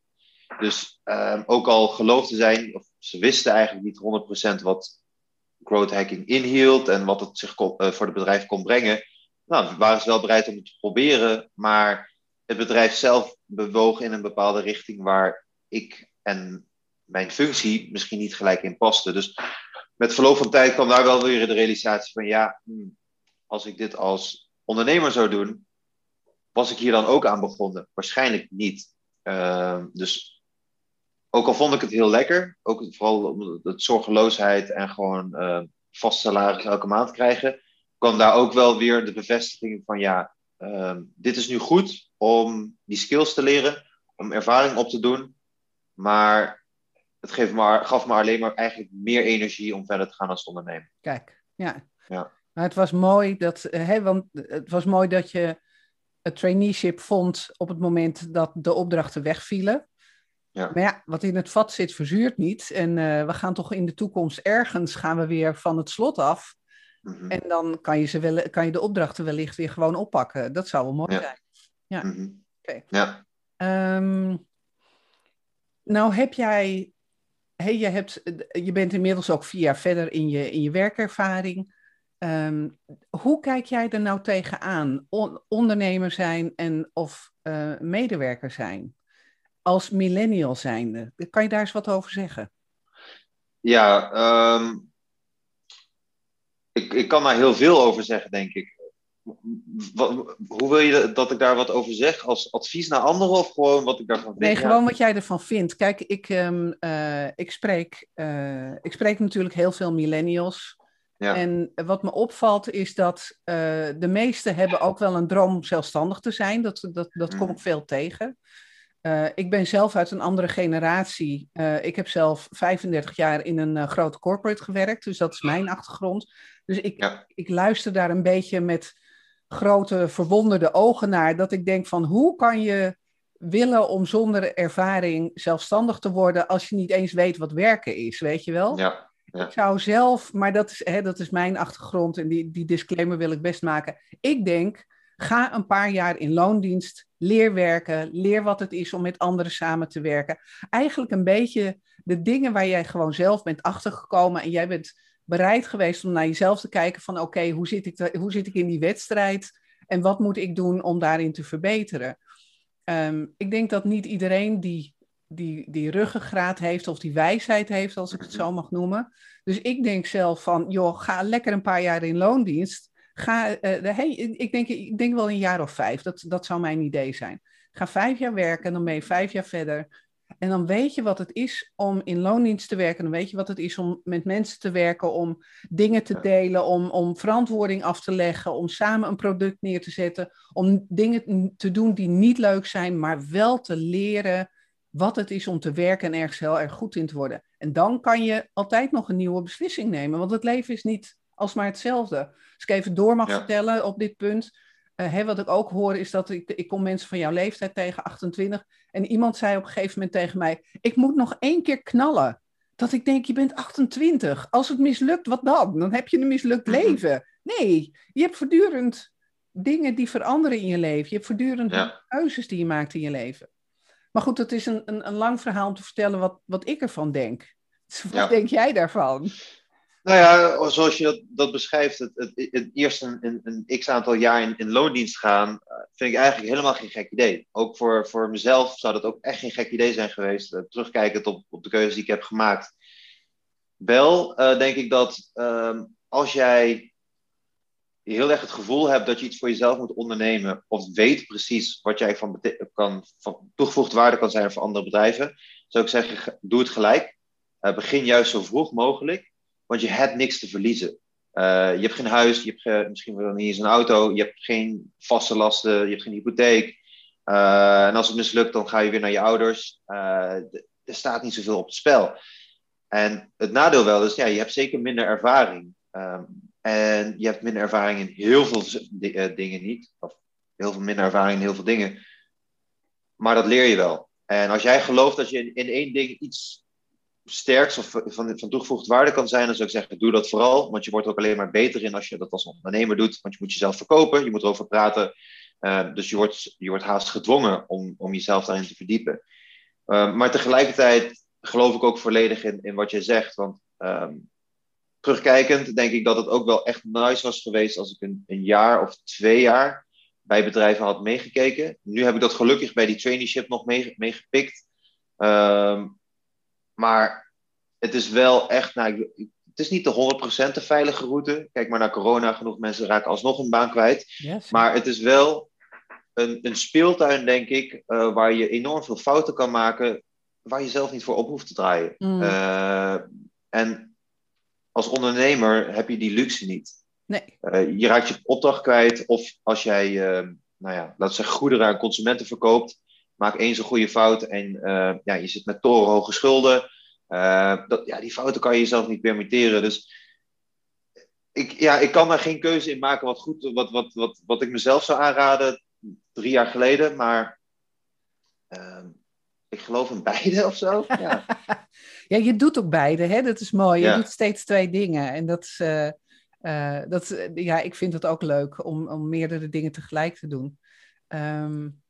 Dus um, ook al geloofde zijn, of ze wisten eigenlijk niet 100% wat growth hacking inhield en wat het zich kon, voor het bedrijf kon brengen, nou, waren ze wel bereid om het te proberen, maar het bedrijf zelf bewoog in een bepaalde richting waar ik en mijn functie misschien niet gelijk in paste. Dus met verloop van tijd kwam daar wel weer de realisatie van ja, hmm, als ik dit als ondernemer zou doen, was ik hier dan ook aan begonnen? Waarschijnlijk niet. Ehm, dus ook al vond ik het heel lekker, ook vooral het zorgeloosheid en gewoon uh, vast salaris elke maand krijgen, kwam daar ook wel weer de bevestiging van ja, ehm, dit is nu goed om die skills te leren, om ervaring op te doen, maar het geeft me, gaf me alleen maar eigenlijk meer energie om verder te gaan als ondernemer. Kijk, ja. ja. Maar het was mooi dat, eh, hè, want het was mooi dat je het traineeship vond op het moment dat de opdrachten wegvielen. Ja. Maar ja, wat in het vat zit, verzuurt niet. En uh, we gaan toch in de toekomst ergens gaan we weer van het slot af. Mhm. En dan kan je, ze wel, kan je de opdrachten wellicht weer gewoon oppakken. Dat zou wel mooi zijn. Ja. Mm Oké. Ja. Ehm, nou heb jij, hey, je, hebt, je bent inmiddels ook vier jaar verder in je, in je werkervaring. Um, hoe kijk jij er nou tegenaan? On, ondernemer zijn en of uh, medewerker zijn? Als millennial zijnde. Kan je daar eens wat over zeggen? Ja, um, ik, ik kan daar heel veel over zeggen, denk ik. Wat, hoe wil je dat ik daar wat over zeg? Als advies naar anderen of gewoon wat ik daarvan vind? Nee, gewoon wat jij ervan vindt. Kijk, ik, um, uh, ik, spreek, uh, ik spreek natuurlijk heel veel millennials. Ja. En wat me opvalt is dat uh, de meesten hebben ook wel een droom om zelfstandig te zijn. Dat, dat, dat kom mm. ik veel tegen. Uh, ik ben zelf uit een andere generatie. Uh, ik heb zelf 35 jaar in een grote corporate gewerkt, dus dat is mijn achtergrond. Dus ik, ja. ik luister daar een beetje met grote verwonderde ogen naar. Dat ik denk van hoe kan je willen om zonder ervaring zelfstandig te worden als je niet eens weet wat werken is, weet je wel? Ja. Ja. Ik zou zelf, maar dat is, hè, dat is mijn achtergrond en die, die disclaimer wil ik best maken. Ik denk, ga een paar jaar in loondienst, leer werken, leer wat het is om met anderen samen te werken. Eigenlijk een beetje de dingen waar jij gewoon zelf bent achtergekomen en jij bent bereid geweest om naar jezelf te kijken van oké, hoe, zit ik hoe zit ik in die wedstrijd en wat moet ik doen om daarin te verbeteren? Um, ik denk dat niet iedereen die die, die ruggengraat heeft of die wijsheid heeft, als ik het zo mag noemen. Dus ik denk zelf van, joh, ga lekker een paar jaar in loondienst. Ga, uh, hey, ik, denk, ik denk wel een jaar of vijf, dat, dat zou mijn idee zijn. Ga vijf jaar werken, dan ben je vijf jaar verder. En dan weet je wat het is om in loondienst te werken. Dan weet je wat het is om met mensen te werken, om dingen te delen, om, om verantwoording af te leggen, om samen een product neer te zetten, om dingen te doen die niet leuk zijn, maar wel te leren wat het is om te werken en ergens heel erg goed in te worden. En dan kan je altijd nog een nieuwe beslissing nemen, want het leven is niet alsmaar hetzelfde. Als ik even door mag vertellen op dit punt. Uh, hè, wat ik ook hoor is dat ik, ik kom mensen van jouw leeftijd tegen, 28. En iemand zei op een gegeven moment tegen mij: Ik moet nog één keer knallen. Dat ik denk, je bent 28. Als het mislukt, wat dan? Dan heb je een mislukt mhm. leven. Nee, je hebt voortdurend dingen die veranderen in je leven. Je hebt voortdurend keuzes die je maakt in je leven. Maar goed, het is een, een, een lang verhaal om te vertellen wat, wat ik ervan denk. Dus wat denk jij daarvan? Nou ja, zoals je dat, beschrijft, het, het, het eerst een, een, x aantal jaar in, in loondienst gaan, eh, vind ik eigenlijk helemaal geen gek idee. Ook voor, voor mezelf zou dat ook echt geen gek idee zijn geweest, uh, terugkijkend op, op de keuze die ik heb gemaakt. Wel uh, denk ik dat uh, als jij heel erg het gevoel hebt dat je iets voor jezelf moet ondernemen, of weet precies wat jij van, kan, van toegevoegde waarde kan zijn voor andere bedrijven, zou ik zeggen, doe het gelijk. Begin juist zo vroeg mogelijk, want je hebt niks te verliezen. Uh, je hebt geen huis, je hebt misschien wel niet eens een auto, je hebt geen vaste lasten, je hebt geen hypotheek. Uh, en als het mislukt, dan ga je weer naar je ouders. er staat niet zoveel op het spel. En het nadeel wel is, ja, je hebt zeker minder ervaring. Um, en je hebt minder ervaring in heel veel dingen niet. Of heel veel minder ervaring in heel veel dingen. Maar dat leer je wel. En als jij gelooft dat je in één ding iets sterks of van, van toegevoegde waarde kan zijn, dan zou ik zeggen, doe dat vooral. Want je wordt ook alleen maar beter in als je dat als ondernemer doet. Want je moet jezelf verkopen, je moet erover praten. Uh, dus je wordt, je wordt haast gedwongen om, om jezelf daarin te verdiepen. Uh, maar tegelijkertijd geloof ik ook volledig in, in wat je zegt. Want um, terugkijkend denk ik dat het ook wel echt nice was geweest als ik een, een jaar of twee jaar bij bedrijven had meegekeken. Nu heb ik dat gelukkig bij die traineeship nog meegepikt. Ehm, maar het is wel echt, nou, het is niet de 100% de veilige route. Kijk maar naar corona, genoeg mensen raken alsnog een baan kwijt. maar het is wel een, een speeltuin, denk ik, uh, waar je enorm veel fouten kan maken, waar je zelf niet voor op hoeft te draaien. Mm. Uh, en als ondernemer heb je die luxe niet. Nee. Uh, je raakt je opdracht kwijt, of als jij, nou ja, laten we zeggen, goederen aan consumenten verkoopt, maak eens een goede fout en ja, je zit met torenhoge schulden. dat, ja, die fouten kan je jezelf niet permitteren. Dus ik, ja, ik kan daar geen keuze in maken wat, goed, wat, wat, wat, wat ik mezelf zou aanraden drie jaar geleden, maar uh, ik geloof in beide of zo. Ja, ja je doet ook beide, hè? dat is mooi. Je doet steeds twee dingen. En dat is, uh, dat, ja, ik vind het ook leuk om, om meerdere dingen tegelijk te doen. Um,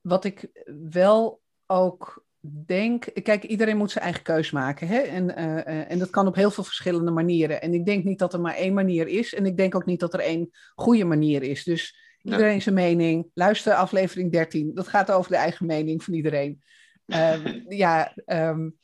wat ik wel ook denk, kijk, iedereen moet zijn eigen keus maken. Hè? En, uh, en dat kan op heel veel verschillende manieren. En ik denk niet dat er maar één manier is. En ik denk ook niet dat er één goede manier is. Dus Iedereen zijn mening. Luister aflevering 13. Dat gaat over de eigen mening van iedereen. Um, ja, um,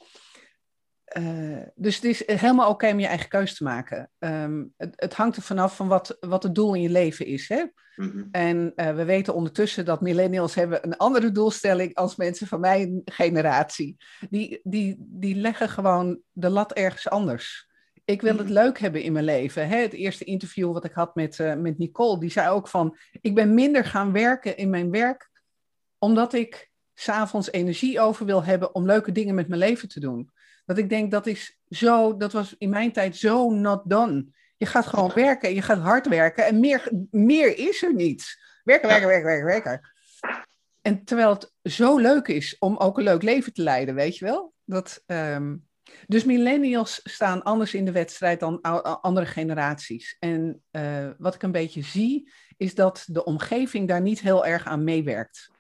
uh, dus het is helemaal oké om je eigen keuze te maken. Um, het, het, hangt er vanaf van wat, wat het doel in je leven is. Hè? Mm -hmm. En uh, we weten ondertussen dat millennials hebben een andere doelstelling als mensen van mijn generatie. Die, die, die leggen gewoon de lat ergens anders ik wil het leuk hebben in mijn leven. Hè? Het eerste interview wat ik had met, uh, met Nicole, die zei ook van, ik ben minder gaan werken in mijn werk, omdat ik s'avonds energie over wil hebben om leuke dingen met mijn leven te doen. Dat ik denk, dat is zo, dat was in mijn tijd zo not done. Je gaat gewoon werken, je gaat hard werken en meer, meer is er niet. Werken, werken, werken, werken, werken. En terwijl het zo leuk is om ook een leuk leven te leiden, weet je wel? Dat, um, dus millennials staan anders in de wedstrijd dan andere generaties. En uh, wat ik een beetje zie, is dat de omgeving daar niet heel erg aan meewerkt.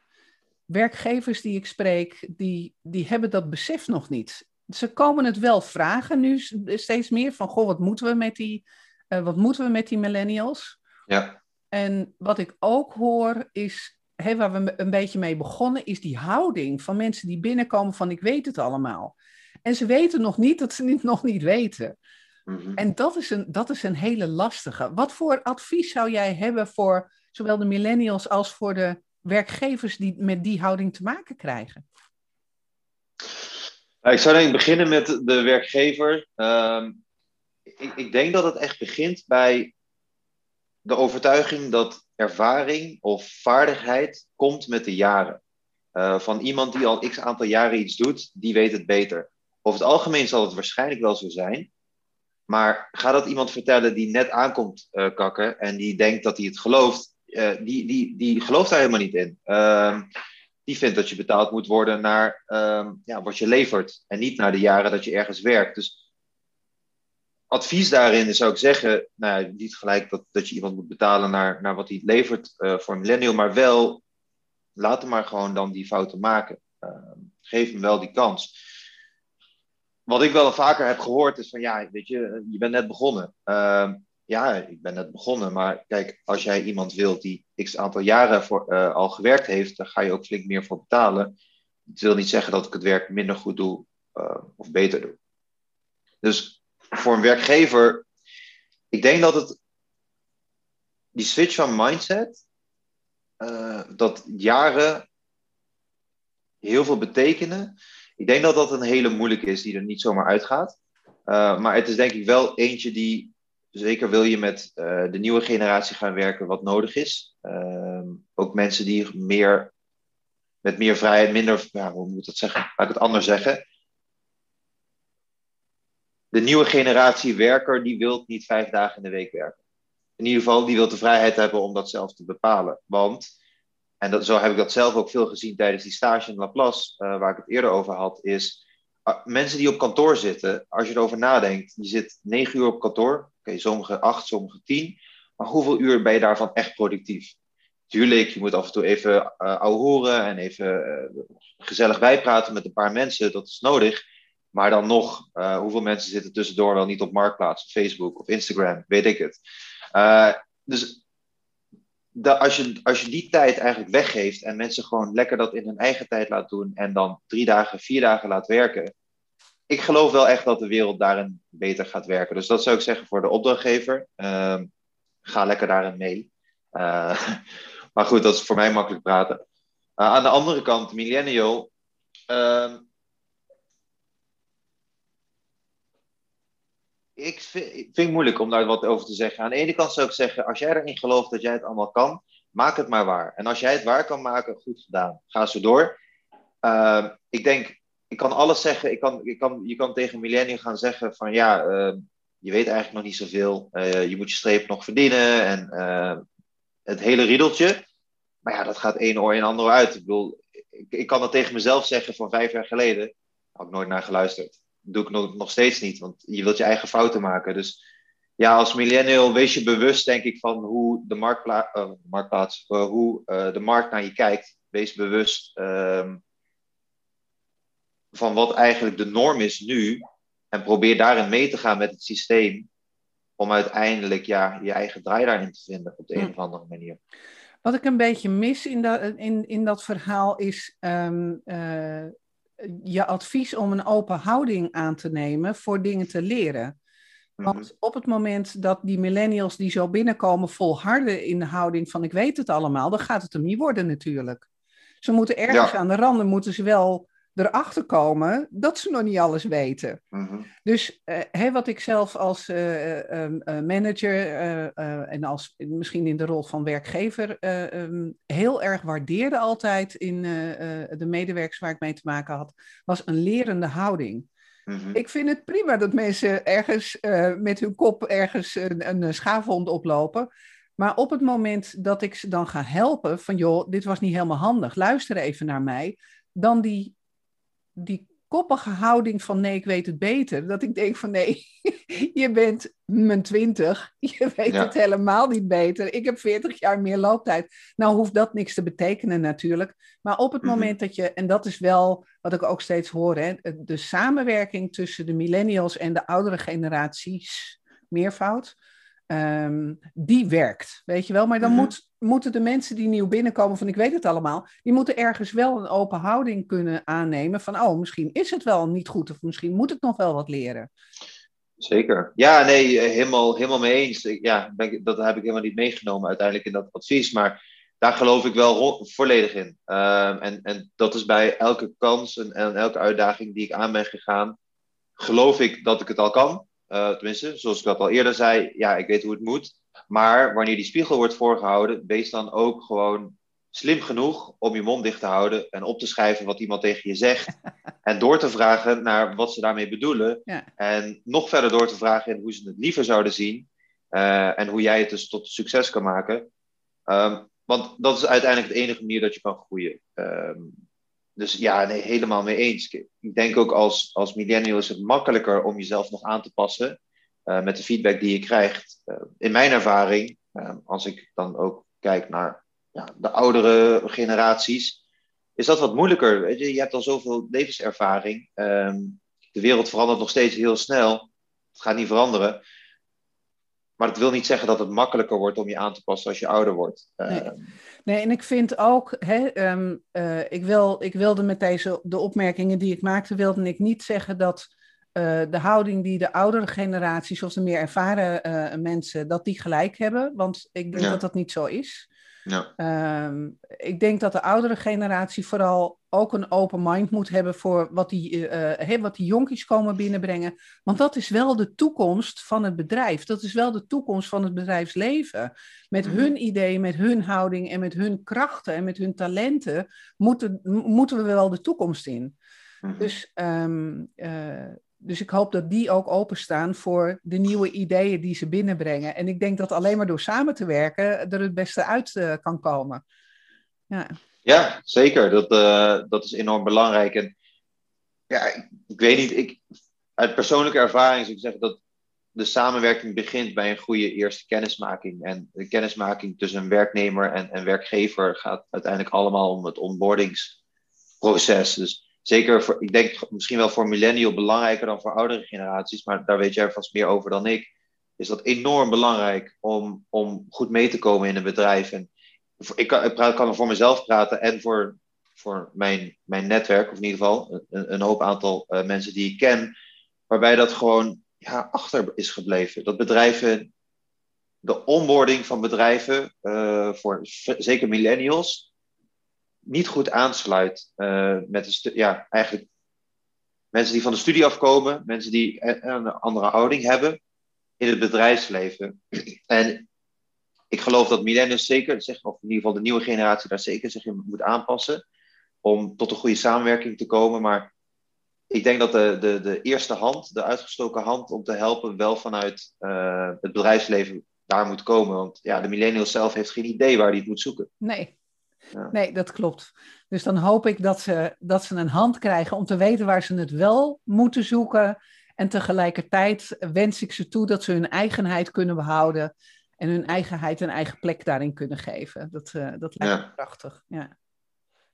Werkgevers die ik spreek, die, die hebben dat besef nog niet. Ze komen het wel vragen nu steeds meer van, goh, wat moeten we met die, uh, wat moeten we met die millennials? Ja. En wat ik ook hoor is, waar we een beetje mee begonnen, is die houding van mensen die binnenkomen van, ik weet het allemaal. En ze weten nog niet dat ze het nog niet weten. Mhm. En dat is, een, dat is een hele lastige. Wat voor advies zou jij hebben voor zowel de millennials als voor de werkgevers die met die houding te maken krijgen? Nou, ik zou denk beginnen met de werkgever. Ehm, ik, ik denk dat het echt begint bij de overtuiging dat ervaring of vaardigheid komt met de jaren. Uh, van iemand die al x aantal jaren iets doet, die weet het beter. Over het algemeen zal het waarschijnlijk wel zo zijn. Maar ga dat iemand vertellen die net aankomt uh, kakken en die denkt dat hij het gelooft, uh, die, die, die gelooft daar helemaal niet in. Die vindt dat je betaald moet worden naar ehm, ja, wat je levert en niet naar de jaren dat je ergens werkt. Dus advies daarin zou ik zeggen, nou, niet gelijk dat, dat je iemand moet betalen naar, naar wat hij levert uh, voor een millennial, maar wel laat hem maar gewoon dan die fouten maken. Ehm, geef hem wel die kans wat ik wel vaker heb gehoord is van ja, weet je, je bent net begonnen. Uh, ja, ik ben net begonnen, maar kijk, als jij iemand wilt die x aantal jaren voor, uh, al gewerkt heeft, dan ga je ook flink meer voor betalen. Het wil niet zeggen dat ik het werk minder goed doe uh, of beter doe. Dus voor een werkgever, ik denk dat het die switch van mindset, uh, dat jaren heel veel betekenen. Ik denk dat dat een hele moeilijke is die er niet zomaar uitgaat. Maar het is denk ik wel eentje die, zeker wil je met uh, de nieuwe generatie gaan werken, wat nodig is. Uh, ook mensen die meer, met meer vrijheid, minder, hoe moet ik dat zeggen? Laat ik het anders zeggen. De nieuwe generatie werker, die wil niet vijf dagen in de week werken. In ieder geval, die wil de vrijheid hebben om dat zelf te bepalen. Want en dat, zo heb ik dat zelf ook veel gezien tijdens die stage in Laplace, uh, waar ik het eerder over had, is uh, mensen die op kantoor zitten, als je erover nadenkt, je zit negen uur op kantoor, okay, sommige acht, sommige tien, maar hoeveel uur ben je daarvan echt productief? Tuurlijk, je moet af en toe even uh, horen en even uh, gezellig bijpraten met een paar mensen, dat is nodig. Maar dan nog, uh, hoeveel mensen zitten tussendoor wel niet op Marktplaats, Facebook of Instagram, weet ik het. Dus als, je, als je die tijd eigenlijk weggeeft en mensen gewoon lekker dat in hun eigen tijd laat doen en dan drie dagen, vier dagen laat werken. Ik geloof wel echt dat de wereld daarin beter gaat werken. Dus dat zou ik zeggen voor de opdrachtgever. Uh, ga lekker daarin mee. Uh, maar goed, dat is voor mij makkelijk praten. Uh, aan de andere kant, millennial. Ehm, ik vind, ik vind, het moeilijk om daar wat over te zeggen. Aan de ene kant zou ik zeggen, als jij erin gelooft dat jij het allemaal kan, maak het maar waar. En als jij het waar kan maken, goed gedaan. Ga zo door. Uh, ik denk, ik kan alles zeggen. Ik kan, ik kan, je kan tegen millennial gaan zeggen van ja, uh, je weet eigenlijk nog niet zoveel. Uh, je moet je streep nog verdienen en eh, het hele riedeltje. Maar ja, dat gaat één oor en ander uit. Ik bedoel, ik, ik kan dat tegen mezelf zeggen van vijf jaar geleden. Had ik nooit naar geluisterd doe ik nog, nog steeds niet, want je wilt je eigen fouten maken. Dus ja, als millennial wees je bewust, denk ik, van hoe de marktpla uh, marktplaats, hoe de markt naar je kijkt. Wees bewust ehm, van wat eigenlijk de norm is nu. En probeer daarin mee te gaan met het systeem. Om uiteindelijk ja, je eigen draai daarin te vinden op de een of andere manier. Wat ik een beetje mis in, dat in, in dat verhaal is um, je advies om een open houding aan te nemen voor dingen te leren. Want mhm. op het moment dat die millennials die zo binnenkomen volharden in de houding van ik weet het allemaal, dan gaat het hem niet worden natuurlijk. Ze moeten ergens aan de randen, moeten ze wel erachter komen dat ze nog niet alles weten. Mhm. Dus uh, wat ik zelf als uh, uh, manager en als misschien in de rol van werkgever um, heel erg waardeerde altijd in de medewerkers waar ik mee te maken had, was een lerende houding. Mhm. Ik vind het prima dat mensen ergens met hun kop ergens een, een schaafwond oplopen. Maar op het moment dat ik ze dan ga helpen, van joh, dit was niet helemaal handig, luister even naar mij, dan die die koppige houding van nee, ik weet het beter. Dat ik denk van nee, je bent mijn twintig, je weet het helemaal niet beter. Ik heb veertig jaar meer looptijd. Nou hoeft dat niks te betekenen natuurlijk. Maar op het mhm. moment dat je, en dat is wel wat ik ook steeds hoor, hè, de samenwerking tussen de millennials en de oudere generaties, meervoud, Ehm, die werkt, weet je wel. Maar dan mhm. moet, moeten de mensen die nieuw binnenkomen van ik weet het allemaal, die moeten ergens wel een open houding kunnen aannemen van oh, misschien is het wel niet goed of misschien moet ik nog wel wat leren. Zeker. Ja, nee, eh, helemaal, helemaal mee eens. Ja, dat heb ik helemaal niet meegenomen uiteindelijk in dat advies, maar daar geloof ik wel volledig in. Ehm, en, en dat is bij elke kans en, en elke uitdaging die ik aan ben gegaan, geloof ik dat ik het al kan. Uh, tenminste, zoals ik dat al eerder zei, ja, ik weet hoe het moet. Maar wanneer die spiegel wordt voorgehouden, wees dan ook gewoon slim genoeg om je mond dicht te houden en op te schrijven wat iemand tegen je zegt. en door te vragen naar wat ze daarmee bedoelen. Ja. En nog verder door te vragen in hoe ze het liever zouden zien. Uh, en hoe jij het dus tot succes kan maken. Um, want dat is uiteindelijk de enige manier dat je kan groeien. Um, dus ja, nee, helemaal mee eens. Ik denk ook als, als millennial is het makkelijker om jezelf nog aan te passen uh, met de feedback die je krijgt. Uh, in mijn ervaring, uh, als ik dan ook kijk naar ja, de oudere generaties, is dat wat moeilijker. Weet je, je hebt al zoveel levenservaring. Um, de wereld verandert nog steeds heel snel. Het gaat niet veranderen. Maar dat wil niet zeggen dat het makkelijker wordt om je aan te passen als je ouder wordt. Nee, ehm, nee en ik vind ook, hè, um, uh, ik, wil, ik wilde met deze, de opmerkingen die ik maakte, wilde ik niet zeggen dat uh, de houding die de oudere generaties of de meer ervaren uh, mensen, dat die gelijk hebben. Want ik denk ja. dat dat niet zo is. Ja. Um, ik denk dat de oudere generatie vooral ook een open mind moet hebben voor wat die, uh, wat die jonkies komen binnenbrengen. Want dat is wel de toekomst van het bedrijf. Dat is wel de toekomst van het bedrijfsleven. Met mm-hmm. hun ideeën, met hun houding en met hun krachten en met hun talenten moeten, moeten we wel de toekomst in. Mm-hmm. Dus um, uh, dus ik hoop dat die ook openstaan voor de nieuwe ideeën die ze binnenbrengen. En ik denk dat alleen maar door samen te werken er het beste uit uh, kan komen. Ja, ja zeker. Dat, uh, dat is enorm belangrijk. En ja, ik, ik, weet niet, ik, uit persoonlijke ervaring zou ik zeggen dat de samenwerking begint bij een goede eerste kennismaking. En de kennismaking tussen een werknemer en, en werkgever gaat uiteindelijk allemaal om het onboardingsproces. Dus zeker voor, ik denk misschien wel voor millennial belangrijker dan voor oudere generaties, maar daar weet jij vast meer over dan ik, is dat enorm belangrijk om, om goed mee te komen in een bedrijf. En ik kan, ik kan er voor mezelf praten en voor, voor mijn, mijn netwerk, of in ieder geval een, een hoop aantal uh, mensen die ik ken, waarbij dat gewoon ja, achter is gebleven. Dat bedrijven, de onboarding van bedrijven, uh, voor zeker millennials, niet goed aansluit uh, met een ja, eigenlijk mensen die van de studie afkomen, mensen die een andere houding hebben in het bedrijfsleven. En ik geloof dat millennials zeker, zeg, of in ieder geval de nieuwe generatie daar zeker zich in moet aanpassen om tot een goede samenwerking te komen. Maar ik denk dat de, de, de eerste hand, de uitgestoken hand om te helpen, wel vanuit uh, het bedrijfsleven daar moet komen. Want ja, de millennial zelf heeft geen idee waar hij het moet zoeken. Nee. Ja. Nee, dat klopt. Dus dan hoop ik dat ze, dat ze een hand krijgen om te weten waar ze het wel moeten zoeken. En tegelijkertijd wens ik ze toe dat ze hun eigenheid kunnen behouden. En hun eigenheid een eigen plek daarin kunnen geven. Dat, uh, dat lijkt me prachtig. Ja.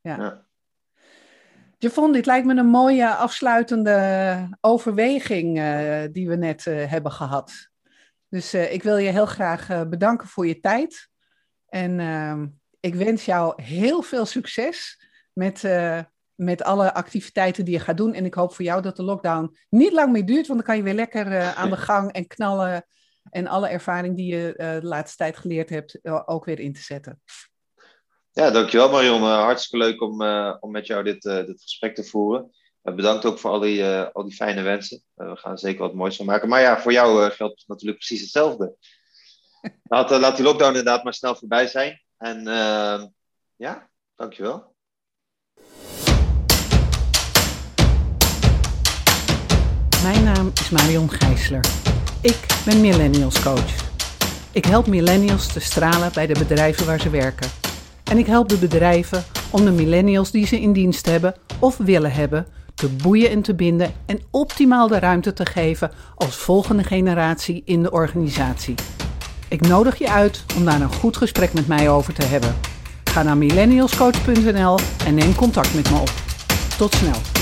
ja. ja. Javon, dit lijkt me een mooie afsluitende overweging uh, die we net uh, hebben gehad. Dus ik wil je heel graag bedanken voor je tijd. En ehm, ik wens jou heel veel succes met, met alle activiteiten die je gaat doen. En ik hoop voor jou dat de lockdown niet lang meer duurt, want dan kan je weer lekker aan de gang en knallen. En alle ervaring die je de laatste tijd geleerd hebt, ook weer in te zetten. Ja, dankjewel Marion. Hartstikke leuk om, om met jou dit, dit gesprek te voeren. bedankt ook voor al die, al die fijne wensen. we gaan er zeker wat moois van maken. Maar ja, voor jou geldt natuurlijk precies hetzelfde. laat, laat die lockdown inderdaad maar snel voorbij zijn. En ja, dankjewel. Mijn naam is Marion Gijsler. Ik ben Millennials Coach. Ik help millennials te stralen bij de bedrijven waar ze werken. En ik help de bedrijven om de millennials die ze in dienst hebben of willen hebben te boeien en te binden en optimaal de ruimte te geven als volgende generatie in de organisatie. Ik nodig je uit om daar een goed gesprek met mij over te hebben. Ga naar millennialscoach.nl en neem contact met me op. Tot snel.